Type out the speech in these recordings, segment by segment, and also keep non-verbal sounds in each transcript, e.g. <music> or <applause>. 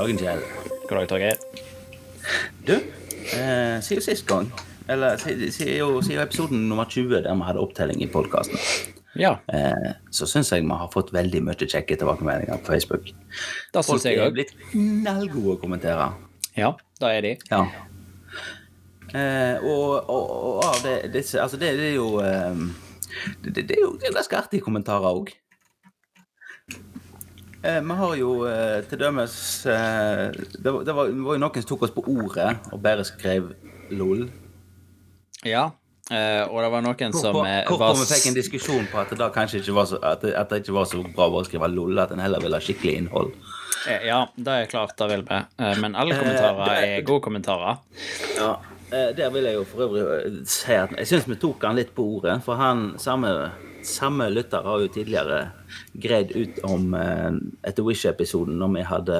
dagen, Kjell. God dag, Torgeir. Du, eh, siden sist gang, eller siden, siden, episoden nummer 20 der vi hadde opptelling i podkasten, Ja, eh, så syns jeg vi har fått veldig mye kjekke tilbakemeldinger på Facebook. det syns Folk jeg er òg. blitt knallgode å kommentere. Ja, det er de. Ja. Eh, og, og, og av det, disse Altså, det, det er jo eh, det, det, det er jo er ganske artige kommentarer òg. Eh, vi har jo eh, til dømes eh, det, var, det, var, jo noen som tok oss på ordet og bare skrev LOL. Ja, eh, og det var noen som Hvorfor var vi fikk en diskusjon på at det kanskje ikke var så, at det, at det ikke var så bra å skrive LOL, at en heller ville ha skikkelig innhold. Eh, Ja, det er klart, det vil vi. Men alle kommentarer er gode kommentarer. Ja, eh, Der vil jeg jo for øvrig si at jeg syns vi tok han litt på ordet. For han samme, samme lytter har jo tidligere greid ut om uh, etter Wish-episoden, når vi hadde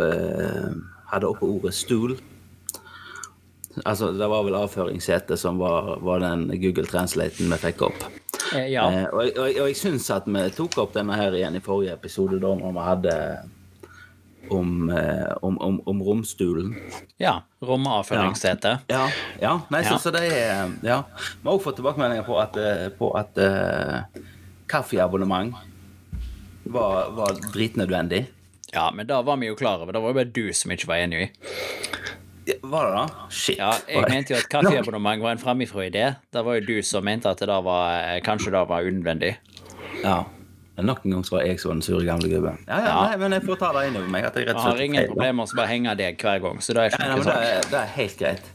uh, hadde oppe ordet 'stol'. Altså, det var vel avføringssete som var, var den Google Translaten vi fikk opp. Eh, Ja, Uh, og, og, og jeg syns at vi tok opp denne her igjen i forrige episode, da når vi hadde om, eh, om, om, om romstolen. ja. Romavføringssete. Ja, ja. Nei, Ja. Så, så det er Ja. Vi har også fått tilbakemeldinger på at, eh, på at uh, kaffeabonnement var, var dritnødvendig. Ja, men da var vi jo klar over. Det var jo bare du som ikke var enig i. Var det da? Shit. Ja, jeg mente jo at <laughs> kaffeabonnement var en framifrå idé. Det var jo du som mente at det da var, kanskje det var unødvendig. Ja. Men Nok en gang så var jeg så den sure gamle gubben. Ja, ja, Ja. Nei, men jeg får ta det inn over meg. at jeg rett og har slett ingen feil, da. problemer med å bare henge deg hver gang, så det er ikke nei, noe det, sånn. er, det er helt greit.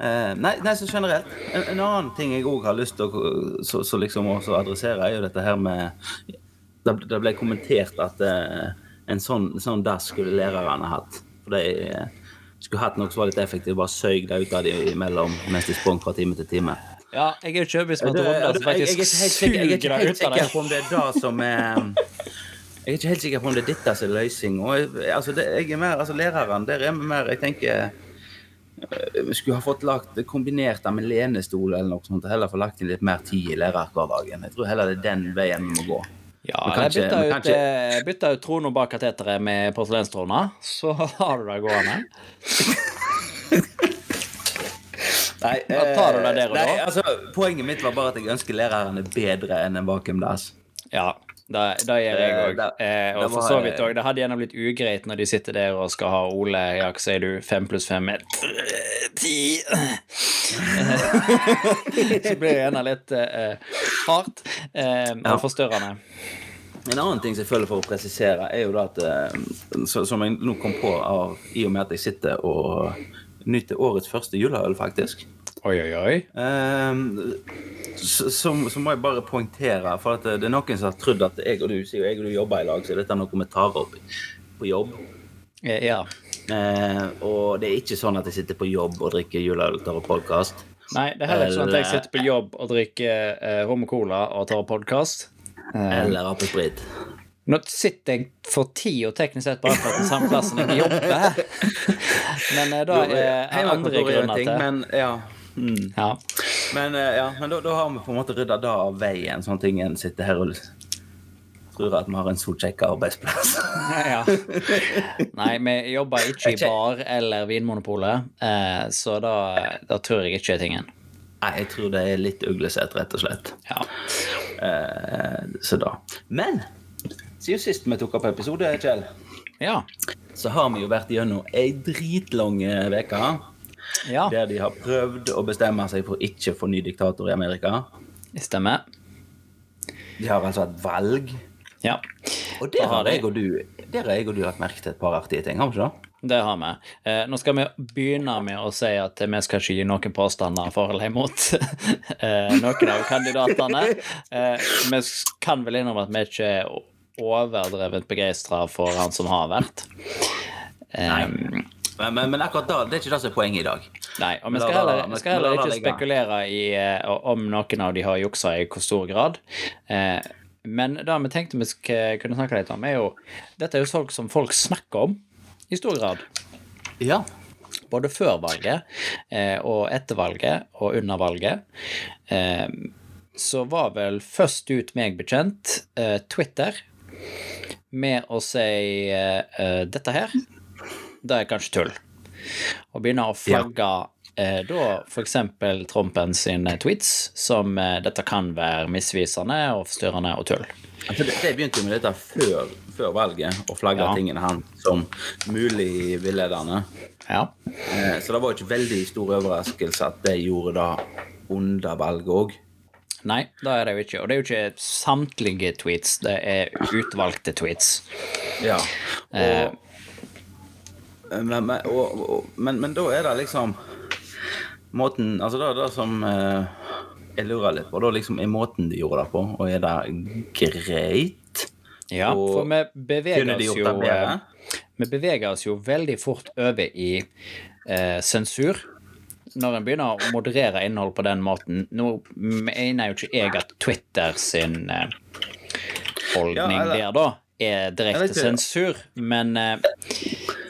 Uh, nei, nei, så generelt. En, en annen ting jeg òg har lyst til å så, så liksom også adressere, er jo dette her med Det, det ble kommentert at uh, en sånn, sånn dass skulle lærerne hatt. For de uh, skulle hatt noe som var litt effektivt, bare søg det ut av dem imellom mens de sprang fra time til time. Ja, jeg er overbevist om Ronda som jeg, jeg, faktisk er suger deg ut av det. på om det er det som er Jeg er ikke helt sikker på om det er dette som er løsning. Altså, det, jeg er mer, altså Læreren, der er vi mer Jeg tenker eh, vi skulle ha fått lagt kombinert det med lenestol eller noe sånt, og heller få lagt inn litt mer tid i lærerhverdagen. Jeg tror heller det er den veien vi må gå. Ja, eller bytta ut, eh, bytta ut trona bak kateteret med porselenstrona, så <laughs> har du det gående. <laughs> Nei, og nei, altså, Poenget mitt var bare at jeg ønsker læreren er bedre enn en vakuumdass. Ja, det, det gjør jeg Eh, òg. det- Eh, og det for så vidt òg. Det hadde gjerne blitt ugreit når de sitter der og skal ha Ole, ja, hva sier du, fem pluss fem er ti <laughs> Så blir det gjerne litt eh, hardt eh, Ja. og forstørrende. En annen ting selvfølgelig for å presisere, er jo da at eh, Som jeg nå kom på av, i og med at jeg sitter og nyter årets første juleøl, faktisk. Oi, oi, oi. Ehm, så, så, så må jeg bare poengtere, for at det er noen som har trodd at jeg og du jo jeg og du jobber i lag, så dette er noe vi tar opp på jobb. Eh, Ja. Eh, og det er ikke sånn at jeg sitter på jobb og drikker juleøl og tar opp podkast. Nei, det er heller ikke sånn at jeg sitter på jobb og drikker eh, rom og cola og tar podkast. Eller apesprit. Nå sitter jeg for tid og teknisk sett på akkurat den samme plassen jeg jobber. <laughs> Men eh, da er det andre er grunner til Men, ja. Mm. ja. Men, eh, ja, men da, da har vi på en måte rydda det av veien, sånn at ingen sitter her og tror at vi har en solsjekka arbeidsplass. <laughs> ja. Nei, vi jobber ikke i bar eller Vinmonopolet, eh, så da, da tror jeg ikke er tingen. Nei, jeg tror det er litt uglesett, rett og slett. Ja. Eh, så da. Men siden sist vi tok opp episode, Kjell, Ja. så har vi jo vært gjennom ei dritlang uke. ja. Der de har prøvd å bestemme seg for ikke å få ny diktator i Amerika. Det stemmer. De har altså hatt valg. Ja. Og der har har, jeg og du, der har jeg og du hatt merke til et par artige ting, har vi ikke det? Det har vi. Eh, nå skal vi begynne med å si at vi skal ikke gi noen påstander for eller imot <laughs> eh, noen av kandidatene. Eh, vi kan vel innrømme at vi ikke er overdrevet begeistra for han som har vært. Nei, Men, men, men akkurat da, det er ikke det som er poenget i dag. Nei, og vi skal heller, vi skal heller ikke spekulere i eh, om noen av de har juksa i hvor stor grad. Uh, men det vi tenkte vi sk- kunne snakke litt om, er jo Dette er jo folk som folk snakker om i stor grad. Ja. Både før valget uh, og etter valget og under valget. Eh, så var vel først ut meg bekjent Twitter. Med å si eh, dette her, det er kanskje tull. Og begynne å flagge eh, da f.eks. Trumpen sine tweets som uh, dette kan være misvisende og forstyrrende og tull. Altså, det, det begynte jo med dette før, før valget, å flagge Ja. tingene han som mulig villedende. Ja. Uh, så det var ikke veldig stor overraskelse at de gjorde det under valget òg. Nei, det er det jo ikke. Og det er jo ikke samtlige tweets, det er utvalgte tweets. Ja. Eh. Og, men, men, og, og, men, men da er det liksom Måten Altså, det er det som eh, jeg lurer litt på, da liksom er måten de gjorde det på, og er det greit? Ja, Og for vi beveger oss jo eh, Vi beveger oss jo veldig fort over i eh, sensur. Når en begynner å moderere innhold på den måten Nå mener jo ikke jeg at Twitter sin eh, holdning Ja, der, da, er direkte sensur, men eh,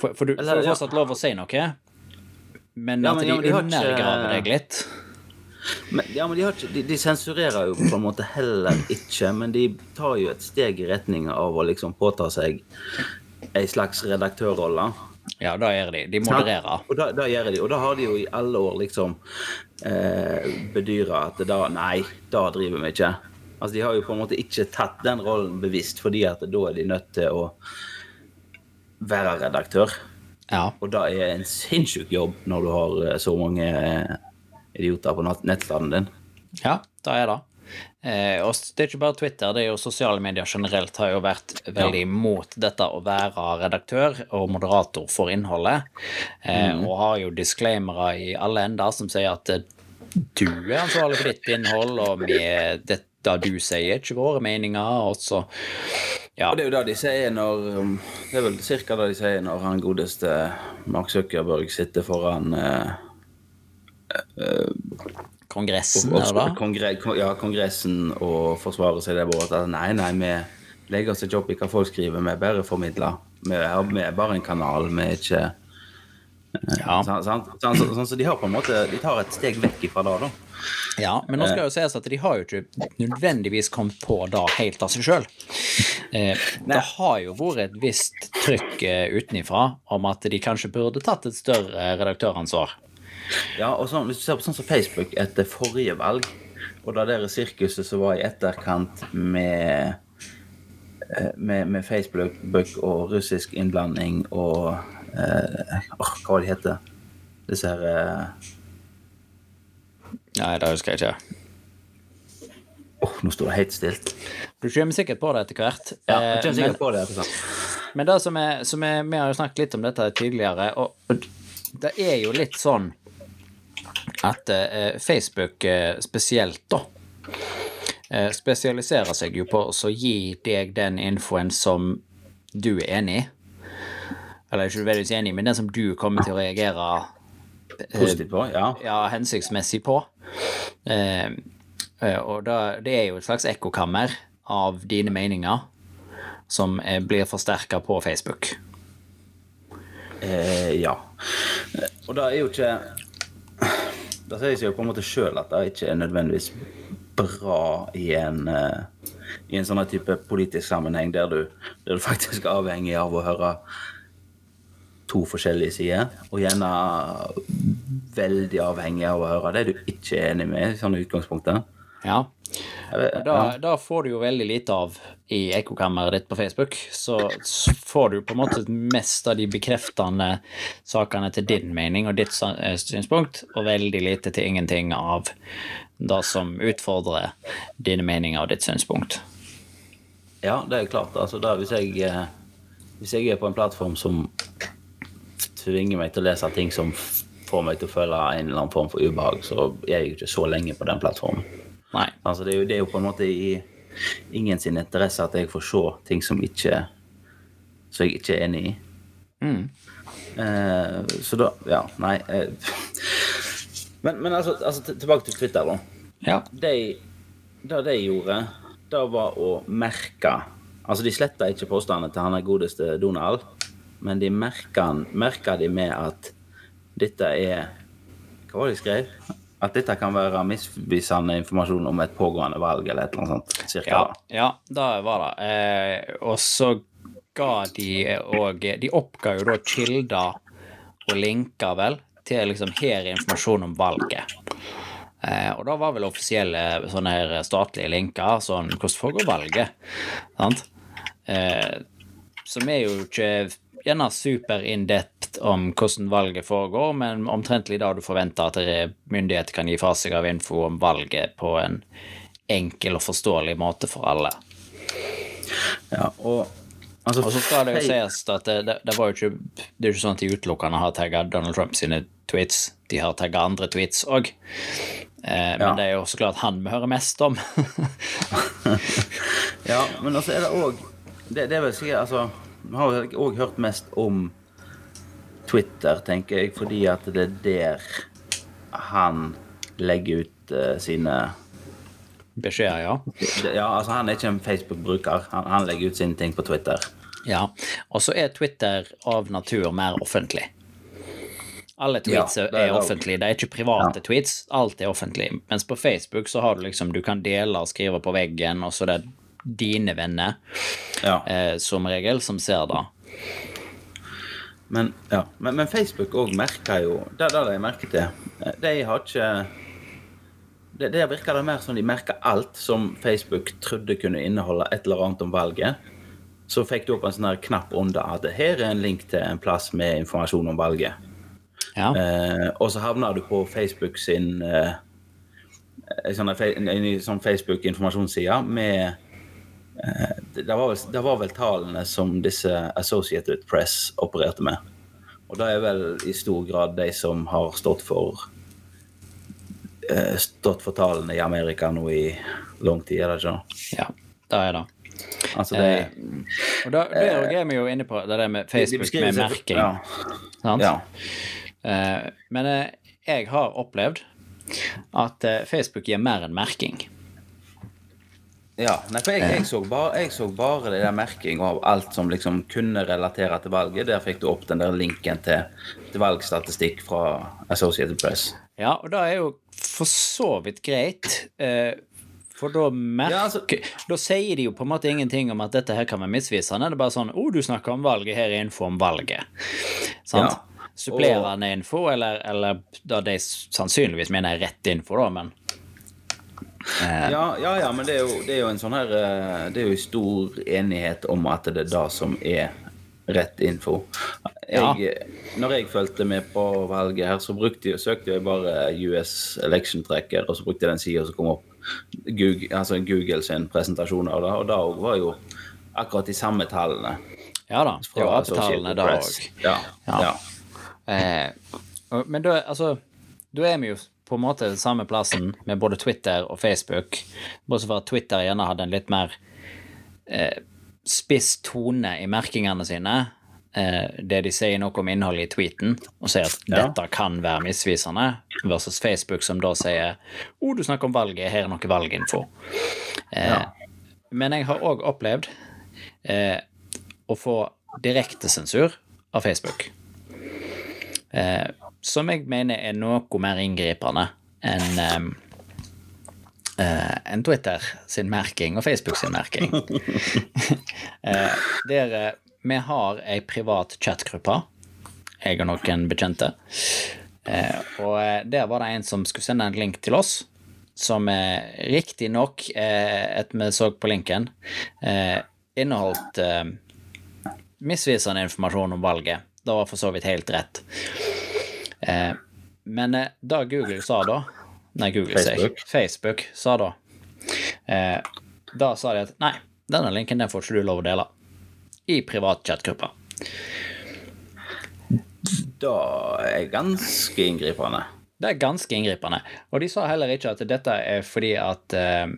For, for du får fortsatt lov å si noe, men at de ja, de undergraver deg litt. Men, ja, men de, har ikke, de, de sensurerer jo på en måte heller ikke, men de tar jo et steg i retning av å liksom påta seg ei slags redaktørrolle. Ja, da gjør de. De modererer. Og da, gjør de, og da har de jo i alle år liksom eh, bedyra at da Nei, da driver vi ikke. Altså, De har jo på en måte ikke tatt den rollen bevisst, fordi at da er de nødt til å være redaktør. Ja. Og da er en sinnssyk jobb når du har eh, så mange eh, idioter på nett- nettstedet din. Ja, det er det. Eh, og det er ikke bare Twitter, det er jo sosiale medier generelt har jo vært veldig imot dette å være redaktør og moderator for innholdet, eh, og har jo disclaimere i alle ender som sier at eh, du er ansvarlig for ditt innhold, og vi, det, du sier, er ikke våre meninger, og så Ja. Og det er jo det de sier når um, Det er vel cirka det de sier når han godeste Mark Zuckerberg sitter foran eh, Kongressen, og, det? kongre, kon- ja, Kongressen og forsvarer seg der borte. Nei, nei, vi legger oss ikke opp i hva folk skriver, vi er bare formidler. Vi er, vi er bare en kanal, vi er ikke Ja. Sånn? Sånn, så, sånn, så de har på en måte De tar et steg vekk ifra det, da. Ja, men nå skal jo sies at de har jo ikke nødvendigvis kommet på det helt av seg sjøl. Eh, det har jo vært et visst trykk eh, utenifra om at de kanskje burde tatt et større redaktøransvar. Ja, og sånn, Hvis du ser på sånn som Facebook etter forrige valg, og det der sirkuset som var i etterkant med eh, med, med Facebook og russisk innblanding og eh, oh, Hva var det heter Disse her eh, Nei, det husker jeg ikke. Åh, nå står det helt stilt. Du kommer sikkert på det etter hvert. Ja, Eh, jeg kjenner men, sikkert på det. etter hvert. men det som er, som er Vi har jo snakket litt om dette tidligere, og det er jo litt sånn at eh, Facebook eh, spesielt, da eh, spesialiserer seg jo på å gi deg den infoen som du er enig i. Eller ikke nødvendigvis enig i, men den som du kommer til å reagere Positivt på, ja. ja, hensiktsmessig på. Og da, det er jo et slags ekkokammer av dine meninger som blir forsterka på Facebook. Eh, ja. Og det er jo ikke Det sier seg jo på en måte sjøl at det ikke er nødvendigvis bra i en uh, i en sånn type politisk sammenheng der du, der du faktisk er avhengig av å høre to forskjellige sider, og gjerne veldig avhengig av å høre det du ikke er enig med, i sånne utgangspunkter. Ja. Vet- Da, da får du jo veldig lite av i ekkokammeret ditt på Facebook. Så får du på en måte mest av de bekreftende sakene til din mening og ditt eh, synspunkt, og veldig lite til ingenting av det som utfordrer dine meninger og ditt synspunkt. Ja, det er klart. Altså, da, hvis, jeg, eh, hvis jeg er på en plattform som tvinger meg til å lese ting som får meg til å føle en eller annen form for ubehag, så er jeg jo ikke så lenge på den plattformen. Altså, det, er jo, det er jo på en måte i ingen sin interesse at jeg får se ting som, ikke, som jeg ikke er enig i. Mm. Eh, så da Ja, nei. Eh, <laughs> men, men altså, altså tilbake til Twitter, da. Ja. de, det de gjorde, det var å merke Altså, de sletta ikke påstandene til han er godeste Donald, men de merka de med at dette er Hva var det de skrev? At dette kan være misvisende informasjon om et pågående valg, eller et eller annet sånt. Cirka, Ja, da. ja det var det. Eh, og så ga de òg De oppga jo da kilder og linker, vel, til liksom her er informasjon om valget. Eh, og da var vel offisielle sånne her statlige linker sånn Hvordan foregår valget? Sant? Eh, som er jo ikke gjerne super in depth om hvordan valget foregår, men omtrentlig da du forventer at det- myndigheter kan gi fra seg av info om valget på en enkel og forståelig måte for alle. Ja, og altså, Og så skal det jo sies at det, det, det var jo ikke Det er jo ikke sånn at de utelukkende har tagga Donald Trump sine tweets. De har tagga andre tweets òg. Eh, men Ja. det er jo så klart han vi hører mest om. <laughs> Ja, men altså er det òg det, det vil si, altså Vi har òg hørt mest om Twitter, tenker jeg, fordi at det er der han legger ut uh, sine Beskjeder, ja. Ja, altså han er ikke en Facebook-bruker. Han, han legger ut sine ting på Twitter. ja. Og så er Twitter av natur mer offentlig. Alle tweets Ja, er, er offentlige. Det er ikke private Ja. tweets. Alt er offentlig. Mens på Facebook så har du liksom Du kan dele og skrive på veggen, og så er det dine venner Ja. eh, som regel som ser det. Men, ja. men, men Facebook òg merker jo Det det jeg merker til. Eh, De har ikke det, Der virker det mer som de merker alt som Facebook trodde kunne inneholde et eller annet om valget. Så fikk du opp en sånn her knapp under at her er en link til en plass med informasjon om valget. Ja. Eh, og så havner du på Facebook sin eh, en sånn, en, en sånn Facebook-informasjonsside med det, det, var vel, det var vel tallene som disse Associated Press opererte med. Og det er vel i stor grad de som har stått for eh, stått for tallene i Amerika nå i lang tid, er det ikke? ja. Det er det. Altså, det Eh, Og da, da er vi jo inne på det der med Facebook de med merking. Ja, Sant? ja. Eh, men eh, jeg har opplevd at eh, Facebook gir mer enn merking. Ja, nei, for jeg, jeg, så bare, jeg så bare det der merking av alt som liksom kunne relatere til valget. Der fikk du opp den der linken til, til valgstatistikk fra Associated Press. Ja, og det er jo for så vidt greit. eh, for da merker Ja, altså- Da sier de jo på en måte ingenting om at dette her kan være misvisende. Det er bare sånn 'Å, oh, du snakker om valget, her er info om valget'. Sant? Ja. Supplerende info, eller, eller da de sannsynligvis mener er rett info, da, men Ja, ja, ja, men det er, jo, det er jo en sånn her eh, Det er jo stor enighet om at det er det som er rett info. Ja. Når jeg fulgte med på valget her, så brukte, jeg- søkte jeg bare US Election Tracker, og så brukte jeg den sida som kom opp. Google, altså Google sin presentasjon av det, og da òg var jo akkurat de samme tallene. Ja da. Det var fra avtalene da òg. Ja, Ja. ja. Eh, men da, altså, da er vi jo på en måte samme plassen med både Twitter og Facebook, bortsett fra at Twitter gjerne hadde en litt mer eh, spiss tone i merkingene sine. Eh, det de sier noe om innholdet i tweeten, og sier at Ja. dette kan være misvisende, versus Facebook som da sier 'Å, du snakker om valget, her er noe valginfo'. Eh, Ja. Men jeg har òg opplevd eh, å få direktesensur av Facebook. Eh, som jeg mener er noe mer inngripende enn eh, enn Twitter sin merking og Facebook sin merking. <laughs> eh, der eh, vi har ei privat chatgruppe, jeg og noen bekjente. Eh, og eh, der var det en som skulle sende en link til oss, som eh, riktignok, eh, etter vi så på linken, eh, inneholdt eh, misvisende informasjon om valget. Det var for så vidt helt rett. Eh, men eh, da Google sa da Nei, Google Facebook. sier Facebook sa da eh, Da sa de at nei, denne linken den får ikke du lov å dele i privat chatgruppe. Da er ganske inngripende. Det er ganske inngripende. Og de sa heller ikke at dette er fordi at eh,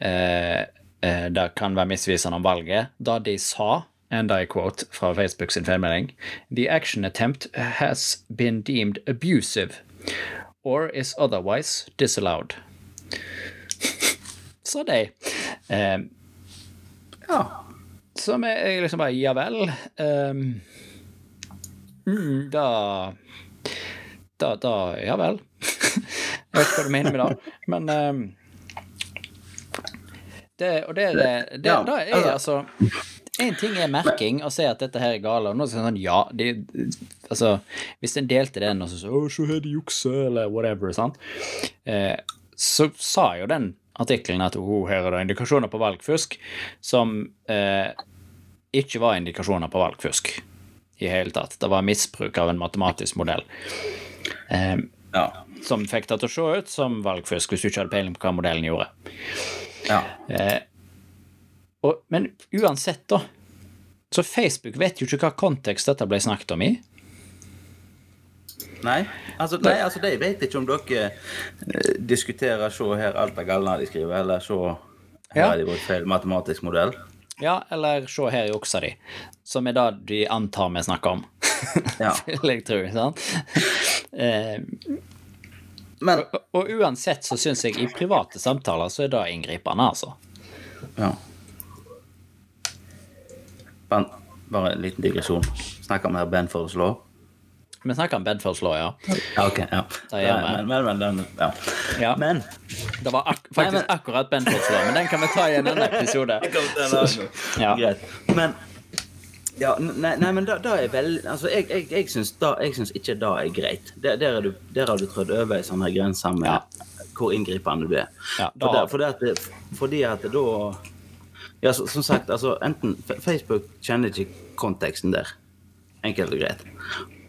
eh, eh, det kan være misvisende om valget. Da de sa, and I quote fra Facebook sin feilmelding, The action attempt has been deemed abusive or is otherwise disallowed. Sa de. Um, Ja. som er liksom bare Ja vel. Um, da da, da Ja vel. <laughs> Jeg vet ikke hva du mener med det, men um, det, Og det, det, det, Ja, det er altså En ting er merking og se at dette her er gale, og nå er det sånn ja de, Altså, hvis en delte den og så sa 'Å, se her, de jukser', eller whatever, sant, eh, så sa jo den artikkelen at oh, her er det indikasjoner på valgfusk som eh, ikke var indikasjoner på valgfusk i hele tatt. Det var misbruk av en matematisk modell. Eh, Ja. som fikk det til å se ut som valgfusk, hvis du ikke hadde peiling på hva modellen gjorde. ja. Eh, og, men uansett, da, så Facebook vet jo ikke hva kontekst dette ble snakket om i. Nei, altså, nei, altså de vet ikke om dere eh, diskuterer så her alt det galne de skriver, eller så her Ja. har de brukt feil matematisk modell. Ja, eller se her juksa de, som er det de antar vi snakker om. <laughs> Ja. Vil jeg tro, sant? Eh, Men og, og uansett så syns jeg i private samtaler så er det inngripende, altså. ja. Bare, bare en liten digresjon. Snakker om her Ben Law? Vi snakker om Bedfords Law, ja. Ja, ok. Ja. Vi. Men, men, men, den, ja. Ja. Men Det var ak faktisk Nei, men- akkurat Bedfords Law, men den kan vi ta i en annen episode. <laughs> Ja. Men ja, nei, nei, men da, da er vel Altså, jeg, jeg, jeg, syns da, jeg syns ikke det er greit. Der, der, er du, der har du trødd over ei sånn her grense med Ja. hvor inngripende du er. Ja, da For at fordi at da Ja, så, som sagt, altså enten Facebook kjenner ikke konteksten der. Enkelt og greit.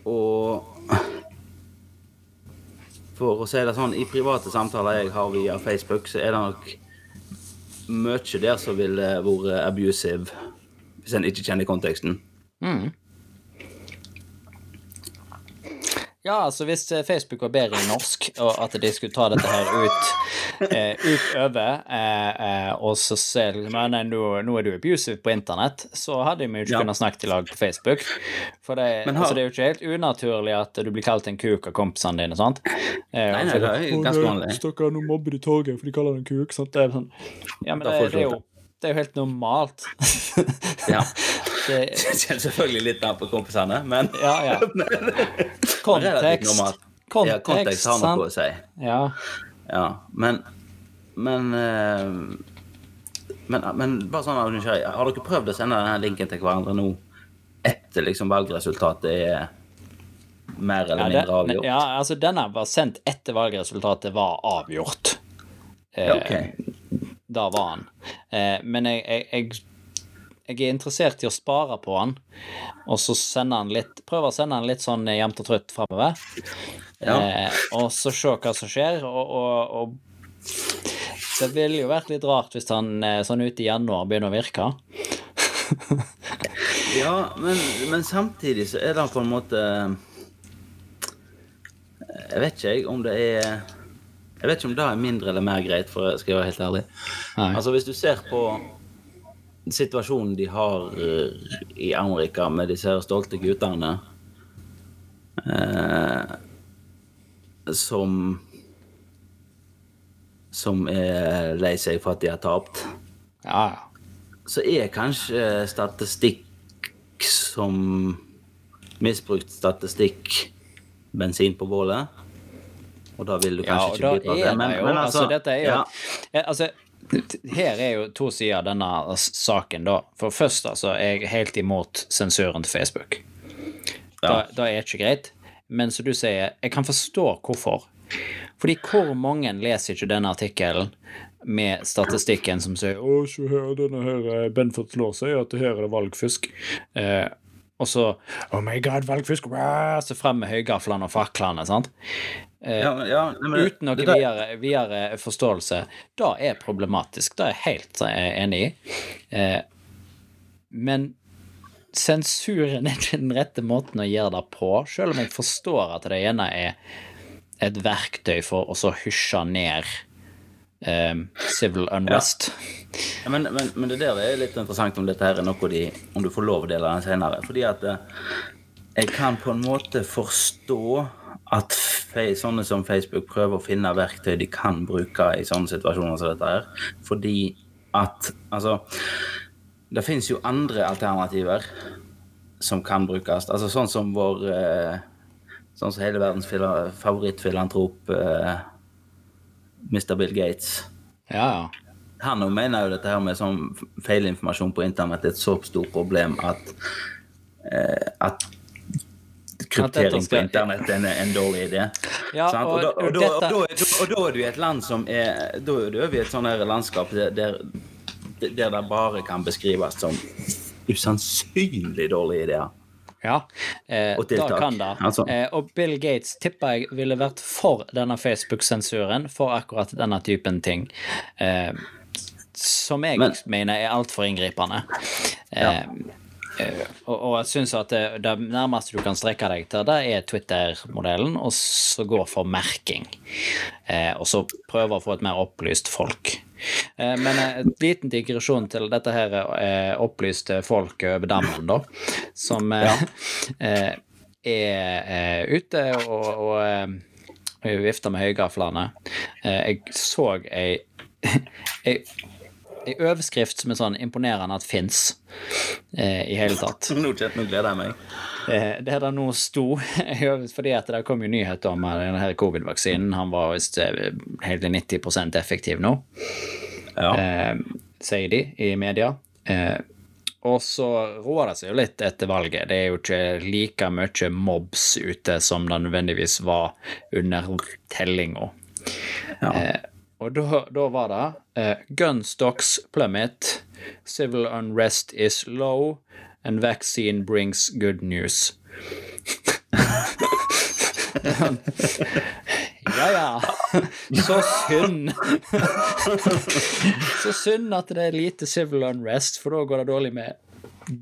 Og for å si det sånn, i private samtaler jeg har via Facebook, så er det nok mye der som ville vært abusive hvis en ikke kjenner konteksten. Ja, altså hvis eh, Facebook var bedre i norsk, og at de skulle ta dette her ut eh, utover, eh, eh, og så se men nei, nå, nå er du abusive på internett, så hadde vi jo ikke Ja. kunnet snakke i lag på Facebook. For det, Men har- altså, det er jo ikke helt unaturlig at du blir kalt en kuk av kompisene dine, sant? Eh, Nei, nei, så- det er «Å, ganske vanlig.» Stakkar, nå mobber de toget, for de kaller han en kuk, sant? Det er sånn Ja, men det, det, er jo, det er jo helt normalt. Ja. <laughs> <laughs> det, Det kjenner selvfølgelig litt an på kompisene, men ja, ja. <laughs> Kontekst. <laughs> Kontekst, ja, kontekst har noe å si. Ja. Ja, men Men eh, men, men bare sånn av nysgjerrighet, har dere prøvd å sende denne linken til hverandre nå etter liksom valgresultatet er mer eller mindre avgjort? ja, altså denne var sendt etter valgresultatet var avgjort. Eh, okay. ok. Da var han. Eh, men jeg, jeg, jeg, jeg er interessert i å spare på han, og så sende han litt Prøve å sende han litt sånn jevnt og trutt framover. Ja. Eh, og så se hva som skjer, og, og, og det ville jo vært litt rart hvis han eh, sånn ute i januar begynner å virke. <laughs> Ja, men, men samtidig så er det på en måte Jeg vet ikke jeg om det er Jeg vet ikke om det er mindre eller mer greit, for jeg skal være helt ærlig. Nei. Altså Hvis du ser på situasjonen de har eh, i Amerika med disse stolte guttene eh, som Som er lei seg for at de har tapt. Ja, så er kanskje statistikk som misbrukt statistikk bensin på bålet. Og da vil du kanskje ja, ikke bli til det jo altså, dette er jo ja, Eh, Altså, her er jo to sider av denne saken, da. For først, altså, er jeg helt imot sensuren til Facebook. Ja. Det er ikke greit. Men som du sier, jeg kan forstå hvorfor. Fordi hvor mange leser ikke denne artikkelen med statistikken som sier Å, se her, denne her eh, Benford Law sier at her er det valgfusk. Eh, og så Oh my god, valgfusk! Wow! Så frem med høygaflene og faklene, sant? Ja, ja, men Uten noe videre, videre forståelse. Det er problematisk. Det er jeg helt eh, enig i. Eh, men sensuren er ikke den rette måten å gjøre det på, selv om jeg forstår at det ene er et verktøy for å så hysje ned eh, civil unrest. Ja, men, men, men det der er litt interessant om dette her er noe de Om du får lov å dele den senere. Fordi at eh, jeg kan på en måte forstå at sånne som Facebook prøver å finne verktøy de kan bruke i sånne situasjoner som dette her. Fordi at Altså, det fins jo andre alternativer som kan brukes. Altså sånn som vår eh, Sånn som hele verdens favorittfilantrop eh, Mr. Bill Gates. Ja, ja. Han mener jo dette her med sånn feilinformasjon på internett er et så stort problem at eh, at kryptering på internett er en, en dårlig idé. Ja, og- og, da, og og, da, dette- og, da, er du i et land som er Da er du i et sånt her landskap der, der, der det bare kan beskrives som usannsynlig dårlige ideer. Ja, eh, Og da kan det. altså. Eh, og Bill Gates tipper jeg ville vært for denne Facebook-sensuren for akkurat denne typen ting. Eh, som jeg Men- mener er altfor inngripende. Eh, eh, og, og jeg syns at det, det nærmeste du kan strekke deg til, det er Twitter-modellen, og så gå for merking. Eh, og så prøve å få et mer opplyst folk. Eh, men eh, en liten digresjon til dette her eh, opplyste folket over dammen, da. Som ja. <laughs> eh, er eh, ute og, og eh, vifter med høygaflene. Eh, jeg så ei, <laughs> ei ei overskrift som er sånn imponerende at fins eh, i hele tatt. <laughs> Nå, gleder jeg meg. Eh, det der nå sto fordi at det kom jo nyheter om denne covid-vaksinen. Han var visst eh, helt til 90% effektiv nå, Ja. eh, sier de i media. Eh, og så roer det seg jo litt etter valget. Det er jo ikke like mye mobs ute som det nødvendigvis var under tellinga. Ja. Eh, og da, da var det eh, Gun stocks plummet, civil unrest is low, and vaccine brings good news. <laughs> ja, ja. Så synd. <laughs> Så synd at det er lite civil unrest, for da går det dårlig med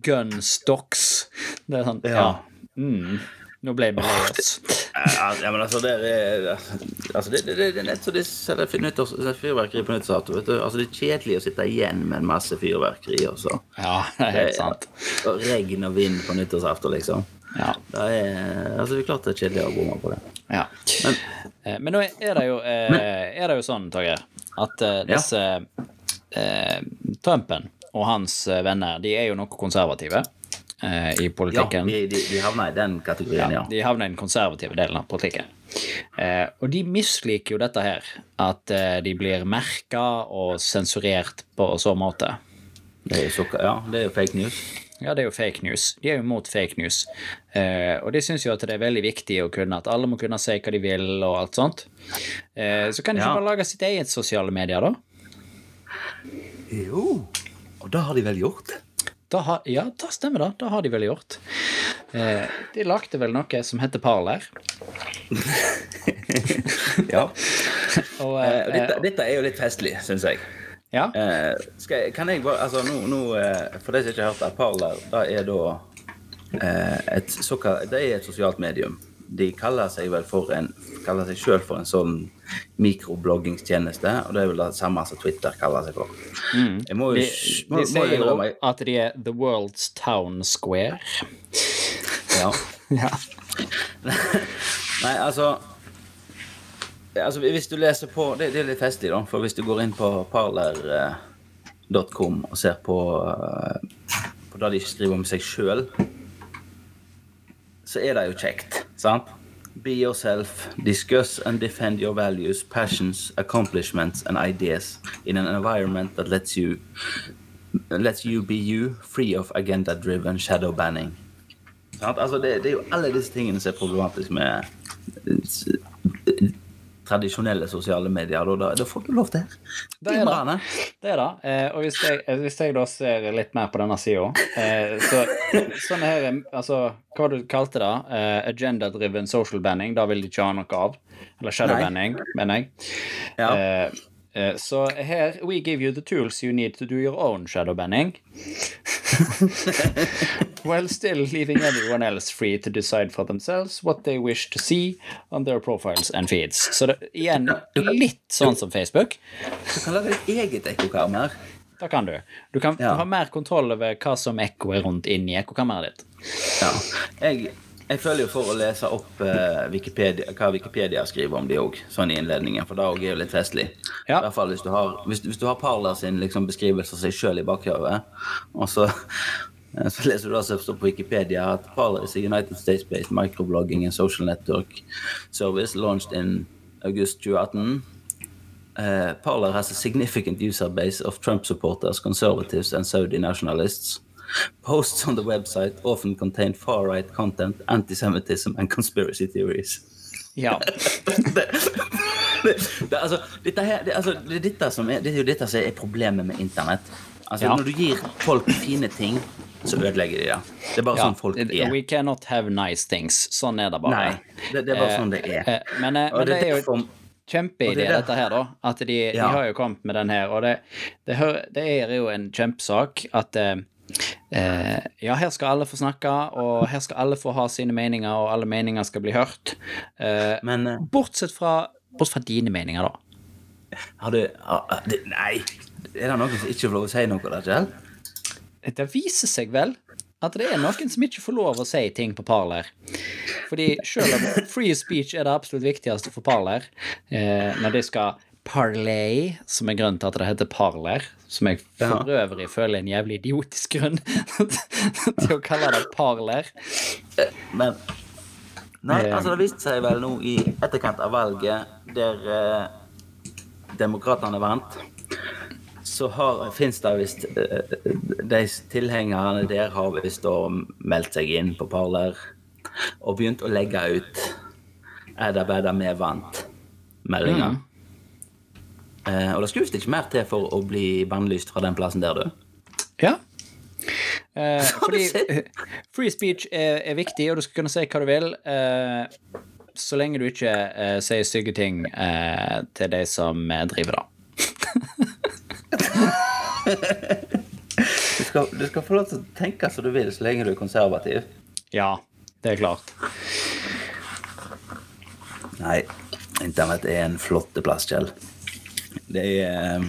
gun stocks. Det er sånn, ja. Ja. Mm, nå ble vi lei oss. Ja, ja, men altså, det er altså, det, det, det er nett som de selger nyttårs- fyrverkeri på nyttårsaften. Altså, det er kjedelig å sitte igjen med en masse fyrverkeri. Også. Ja, <laughs> det er helt sant. Og regn og vind på nyttårsaften, liksom. Ja. Det er, altså, det er klart det er kjedelig å bomme på det. Ja. Men, Men nå er det jo, eh, er det jo sånn, Torgeir, at eh, disse eh, Trumpen og hans eh, venner, de er jo noe konservative eh, i Ja, politikken. de, de, de havner i den kategorien, ja. De havner i den konservative delen av politikken. Eh, og de misliker jo dette her, at eh, de blir merka og sensurert på så måte. Det er, så, ja, det er jo fake news. Ja, det er jo fake news. De er jo mot fake news. Eh, og de syns jo at det er veldig viktig å kunne at alle må kunne si hva de vil, og alt sånt. Eh, så kan de ikke Ja. bare lage sitt eget sosiale medier, da? Jo, og det har de vel gjort. da har, ja, da stemmer det. Det har de vel gjort. Eh, de lagde vel noe som heter Parler. <laughs> Ja. Og, Eh, eh, dette, dette er jo litt festlig, syns jeg. ja. Eh, jeg, kan jeg bare Altså, nå, nå eh, For de som ikke har hørt det, Parler, det er da eh, et såkalt Det er et sosialt medium. De kaller seg vel for en Kaller seg sjøl for en sånn mikrobloggingstjeneste, og det er vel det samme som Twitter kaller seg for. Jeg må jo De, må, de sier jo at de er the world's town square. ja. <laughs> Ja. Nei, altså Altså, hvis du leser på Det, det er litt festlig, da. For hvis du går inn på parler.com og ser på, eh, på det de skriver om seg sjøl, så er det jo kjekt, sant? Be yourself, discuss and defend your values, passions, accomplishments and ideas in an environment that lets you lets you be you, free of agenda-driven shadow banning. Altså, det, det er jo alle disse tingene som er problematiske med eh, tradisjonelle sosiale medier. Da, da får du lov til. Det er det. Det er det. Eh, og hvis jeg, eh, hvis jeg da ser litt mer på denne sida, eh, så sånn her Altså, hva du kalte det? Eh, Agenda-driven social banning, da vil de ikke ha noe av. Eller shadow banning, mener jeg. Ja. Eh, eh, så her We give you the tools you need to do your own shadow banning. <laughs> While still leaving everyone else free to decide for themselves what they wish to see on their profiles and feeds. Så det, igjen, litt sånn som Facebook. Du kan lage ditt eget ekkokammer. Da kan du. Du kan Ja. ha mer kontroll over hva som ekko er rundt inni ekkokammeret ditt. Ja. Jeg, jeg føler jo for å lese opp eh, Wikipedia, hva Wikipedia skriver om de òg, sånn i innledningen, for det òg er jo litt festlig. Ja. I hvert fall hvis du har, hvis, hvis du har Parler sin liksom, beskrivelse av seg sjøl i bakhodet, og så eh, så leser du står på Wikipedia at Parler is a United States-based microblogging and social network service launched in august 2018. Uh, Parler has a significant user base of Trump supporters, conservatives, and Saudi nationalists. Posts on the website often contain far right content, anti Semitism, and conspiracy theories. Ja. <laughs> det, det, altså, dette her, det, altså, det, er dette som er, det er jo dette som er problemet med internett. Altså, Ja. Når du gir folk fine ting, så ødelegger de det. Det er bare ja. sånn folk er. We cannot have nice things. Sånn er det bare. Nei, det, det er bare Eh, sånn det er. eh, Men, eh, men det er jo kjempeidé, det dette her, da. At de, de har jo kommet med den her, og det, det, det er jo en kjempesak at eh, eh, ja, her skal alle få snakke, og her skal alle få ha sine meninger, og alle meninger skal bli hørt. Eh, Men eh, bortsett, fra, bortsett fra dine meninger, da. har du ah, det, Nei! Er det noen som ikke får lov å si noe der, Kjell? Det viser seg vel at det er noen som ikke får lov å si ting på Parler. Fordi selv om free speech er det absolutt viktigste for Parler, eh, når de skal parlay, som er grunnen til at det heter Parler, som jeg for øvrig føler er en jævlig idiotisk grunn <laughs> til å kalle det Parler. Men Nei, Eh. altså det viste seg vel nå i etterkant av valget, der eh, demokratene vant, så finnes det visst eh, De tilhengerne der har visst meldt seg inn på Parler og begynt å legge ut Edda bedda vi vant-meldinger. Eh, og det skulle visst ikke mer til for å bli bannlyst fra den plassen der, du. Ja. <laughs> Eh, fordi eh, <laughs> free speech er, er viktig, og du skal kunne si hva du vil. Eh, så lenge du ikke eh, sier stygge ting eh, til de som eh, driver det. <laughs> Du skal, du skal få lov til å tenke som du vil, så lenge du er konservativ. Ja, det er klart. Nei, internett er en flotteplass, Kjell. Det er eh,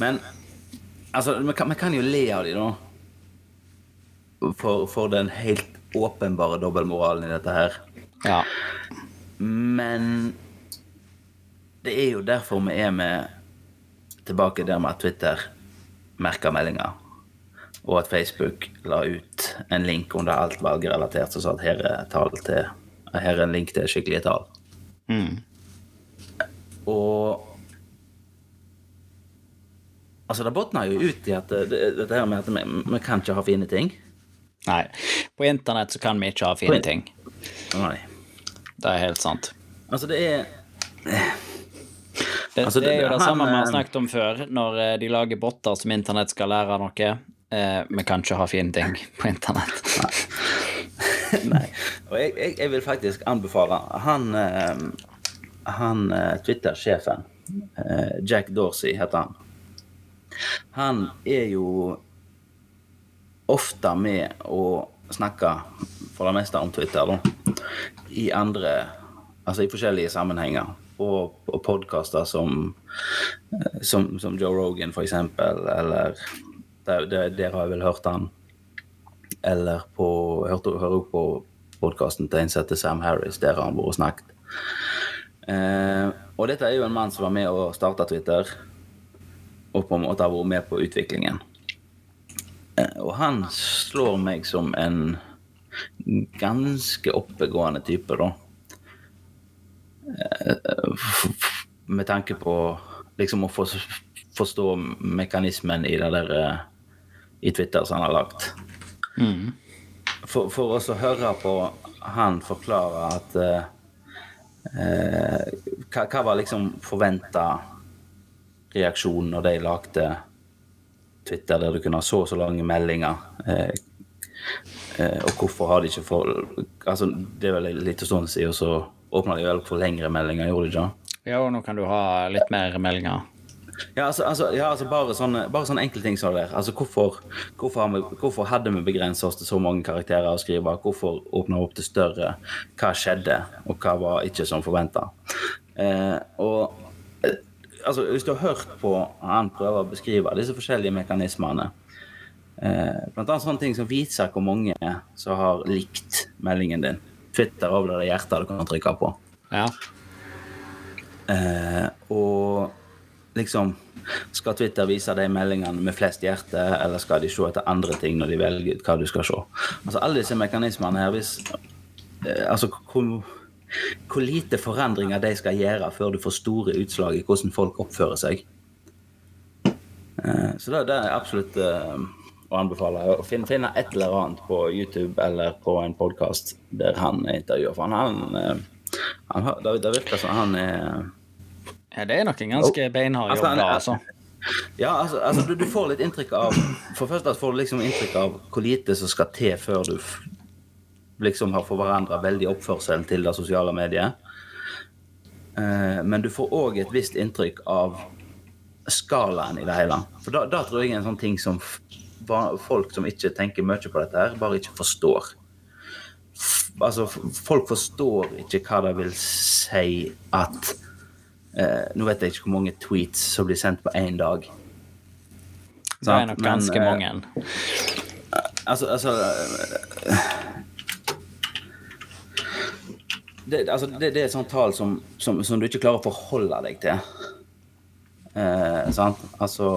Men altså, vi kan, vi kan jo le av de da. For, for den helt åpenbare dobbeltmoralen i dette her. Ja. Men det er jo derfor vi er med tilbake der med at Twitter merker meldinger. Og at Facebook la ut en link under alt valgrelatert som sa at her er, til, her er en link til skikkelige tall. Mm. Og Altså, det botner jo ut i at dette det, her med at vi, vi kan ikke ha fine ting. Nei. På internett så kan vi ikke ha fine På- ting. Nei. Det er helt sant. Altså, det er Det, Altså, det er jo det- det samme vi har eh, snakket om før, når eh, de lager botter som internett skal lære noe. Eh, vi kan ikke ha fine ting <laughs> på internett. <laughs> Nei. Og jeg, jeg, jeg vil faktisk anbefale Han, eh, han eh, Twitter-sjefen, eh, Jack Dorsey heter han. Han er jo ofte med å snakke for det meste om Twitter, da. I andre Altså i forskjellige sammenhenger. Og, og podkaster som, som, som Joe Rogan, for eksempel, eller der, der, der har vel hørt han eller på hørte, hører på podkasten til som Sam Harris, der har han vært og snakket. Eh, og dette er jo en mann som var med å starte Twitter, og på en måte har vært med på utviklingen. Eh, og han slår meg som en ganske oppegående type, da. Eh, med tanke på liksom å forstå mekanismen i det der eh, i Twitter som han har lagt for, for oss å høre på han forklare at eh, hva, hva var liksom forventa reaksjon når de lagde Twitter der du kunne ha så og så lange meldinger? Eh, eh, og hvorfor har de ikke for Altså, det er vel en liten stund siden, så åpna de vel for lengre meldinger, gjorde de ikke? Ja, og nå kan du ha litt mer meldinger. Ja, altså, altså, ja, altså bare, sånne, bare sånne enkle ting som det der. Altså, hvorfor, hvorfor, vi, hvorfor hadde vi begrensa oss til så mange karakterer å skrive? Hvorfor åpna vi opp til større? Hva skjedde, og hva var ikke som forventa? Eh, og altså, hvis du har hørt på han prøver å beskrive disse forskjellige mekanismene eh, Blant annet sånne ting som viser hvor mange som har likt meldingen din. Twitter over det hjertet du kan trykke på. Ja. Eh, og liksom Skal Twitter vise de meldingene med flest hjerte, eller skal de se etter andre ting når de velger ut hva du skal se? Altså Alle disse mekanismene her, hvis eh, Altså hvor, hvor lite forandringer de skal gjøre før du får store utslag i hvordan folk oppfører seg. Eh, Så det, det er absolutt eh, å anbefale. Å finne, finne et eller annet på YouTube eller på en podkast der han er. For han, han, eh, han det, det virker som han er Ja, det er nok en ganske beinhard Altså, jobb, da, altså. Ja, altså, altså du, du får litt inntrykk av For først får du liksom inntrykk av hvor lite som skal til før du liksom har forandra veldig oppførselen til det sosiale mediet. Eh, men du får òg et visst inntrykk av skalaen i det hele. For da, da tror jeg er en sånn ting som folk som ikke tenker mye på dette, her, bare ikke forstår. Altså, folk forstår ikke hva det vil si at eh, Nå vet jeg ikke hvor mange tweets som blir sendt på én dag. Det er nok Men, ganske eh, mange. Altså, altså øh, det, altså det, det er et sånt tall som, som, som du ikke klarer å forholde deg til. Eh, sant? Altså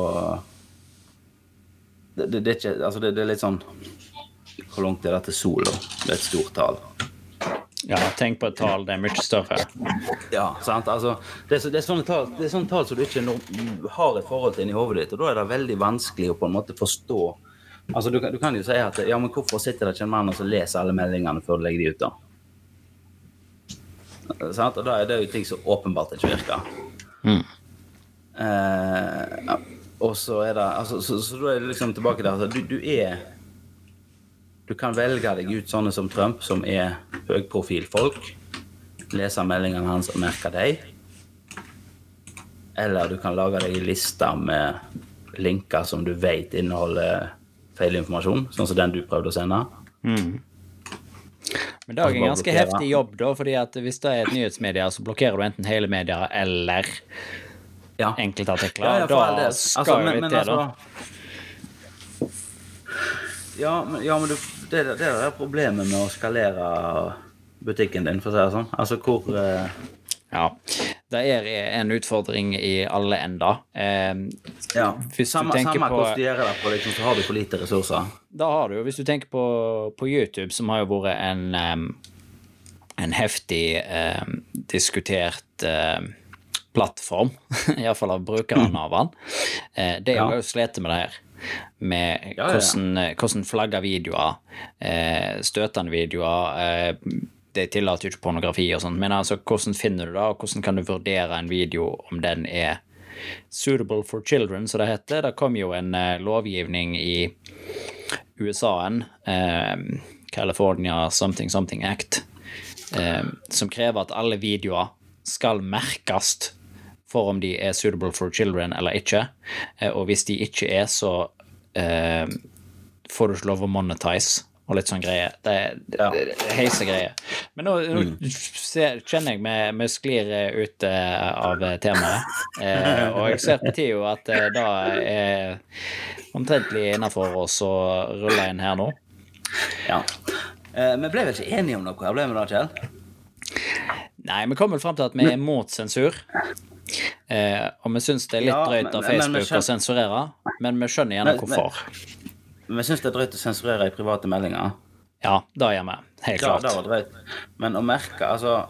det, det, det, er ikke, altså det, det er litt sånn Hvor langt er dette sola? Det er et stort tall. Ja, tenk på et tall, det er mye større. Ja, sant? Altså, det, er, det, er sånne tall, det er sånne tall som du ikke har et forhold til inni hodet ditt, og da er det veldig vanskelig å på en måte forstå. Altså, du, du kan jo si at ja, men hvorfor sitter det ikke en mann og leser alle meldingene før du legger de ut, da? Sant? Og da er det jo ting som åpenbart ikke virker. Mm. Eh, og så er det altså, så, så da er det liksom tilbake der. Altså, du, du er Du kan velge deg ut sånne som Trump, som er høyprofilfolk. Lese meldingene hans og merke dem. Eller du kan lage deg en liste med linker som du vet inneholder feil informasjon, sånn som den du prøvde å sende. Men det er jo en ganske heftig jobb, da, fordi at hvis det er et nyhetsmedia, så blokkerer du enten hele media eller Ja. enkeltartikler. Ja, ja, da skal Altså, men- men til, da. altså- Ja, men, ja, men du, det, det er problemet med å skalere butikken din, for å si det sånn. Altså hvor eh, Ja. Det er en utfordring i alle ender. Eh, Ja, Hvis du samme, tenker samme på- hvordan du gjør det på, liksom, så har du for lite ressurser. Da har du jo, hvis du tenker på, på YouTube, som har jo vært en, um, en heftig um, diskutert um, plattform, <laughs> iallfall av brukerne <clears throat> av den, uh, det Ja. har jo slitt med det her. Med Ja, hvordan, eh, hvordan flagge videoer, eh, støtende videoer eh, Det tillater jo ikke pornografi og sånt, men altså, hvordan finner du det, og hvordan kan du vurdere en video om den er suitable for children, som det heter? Det kom jo en eh, lovgivning i USA-en, eh, California Something Something Act, eh, som krever at alle videoer skal merkes for om de er suitable for children eller ikke. Eh, og hvis de ikke er, så får du ikke lov å monetize og litt sånn greie. Det det, Ja. det, det heise greie. Men nå, nå ser, kjenner jeg vi vi sklir eh, ut eh, av eh, temaet. Eh, og jeg ser på tida at det da er omtrentlig innafor oss å rulle inn her nå. Ja. Eh, vi ble vel ikke enige om noe her, ble vi da, Kjell? Nei, vi kom vel fram til at vi er mot sensur. Eh, og vi syns det er litt Ja, drøyt av men- men vi Facebook å sensurere, men vi skjønner gjerne Men- men- syns det er drøyt å sensurere i private meldinger. Ja, det gjør vi. Helt Ja, det klart. var drøyt. Men å merke Altså,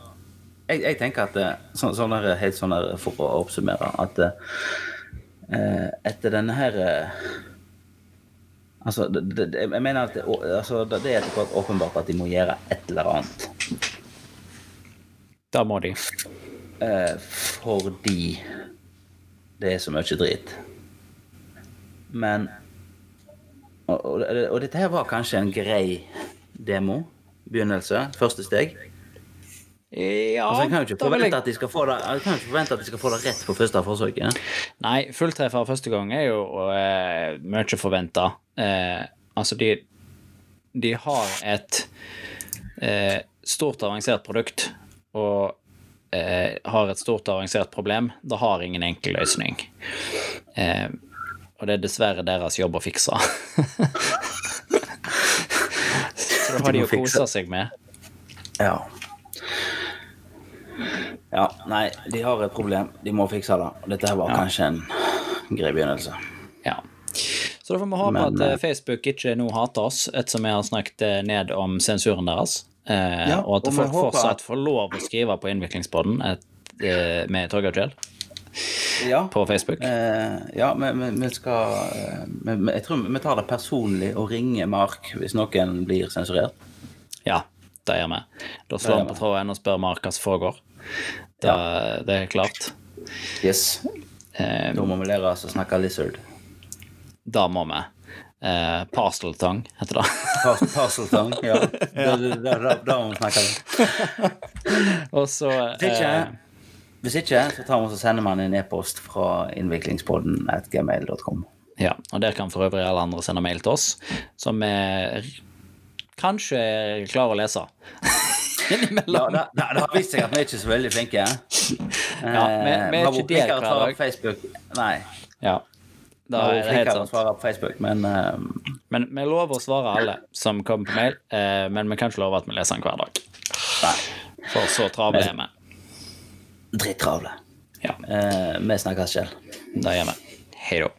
jeg, jeg tenker at det, så, sånn der, helt sånn der, for å oppsummere at eh, etter denne her eh, Altså, det, det, jeg mener at det, altså, det det er etter hvert åpenbart at de må gjøre et eller annet. Da må de. Eh, fordi det er så mye drit. Men og, og, og dette her var kanskje en grei demo. Begynnelse. Første steg. Ja, Altså, jeg kan jo ikke forvente jeg at de skal få det, jeg kan ikke forvente at de skal få det rett på første forsøket. Nei, fulltreffer første gang er jo uh, mye forventa. Uh, altså, de, de har et uh, stort, avansert produkt og eh, har et stort, avansert problem. Det har ingen enkel løsning. Eh, og det er dessverre deres jobb å fikse. <laughs> Så det har de jo kosa seg med. Ja. Ja, nei, de har et problem. De må fikse det. Og Dette her var kanskje en grei begynnelse. Ja. Så da får vi håpe Men, at eh, eh, Facebook ikke nå hater oss, ettersom vi har snakket eh, ned om sensuren deres. Eh, Ja, og at og folk håper fortsatt at- får lov å skrive på Innviklingspodden eh, med Torgeir Kjell <laughs> Ja. på Facebook. Eh, ja, men vi, skal eh, vi, Jeg tror vi tar det personlig og ringer Mark hvis noen blir sensurert. Ja, det gjør vi. Da slår vi på tråden og spør Mark hva som foregår. Det, det er klart. Yes. Eh, Da må vi lære oss å snakke lizard. da må vi. Eh, Parseltong heter det. <laughs> Par- Parseltong, <laughs> ja. Da, da, da, da må vi snakke det. og så eh, hvis ikke så tar vi og sender man en e-post fra innviklingspodden at gmail.com. Ja, og der kan for øvrig alle andre sende mail til oss, som vi kanskje klarer å lese. <laughs> Ja, Innimellom. det, har vist seg at vi er ikke så veldig flinke. Ja, vi- vi er ikke vært der hver dag. på Facebook. Nei. Ja. Da er det helt sant. svare på Facebook, men uh... Men vi lover å svare alle som kommer på mail, uh, men vi kan ikke love at vi leser den hver dag. nei. For så travle er vi. Drittravle. Ja, Eh, vi snakkes, Kjell. det gjør vi. Hei da.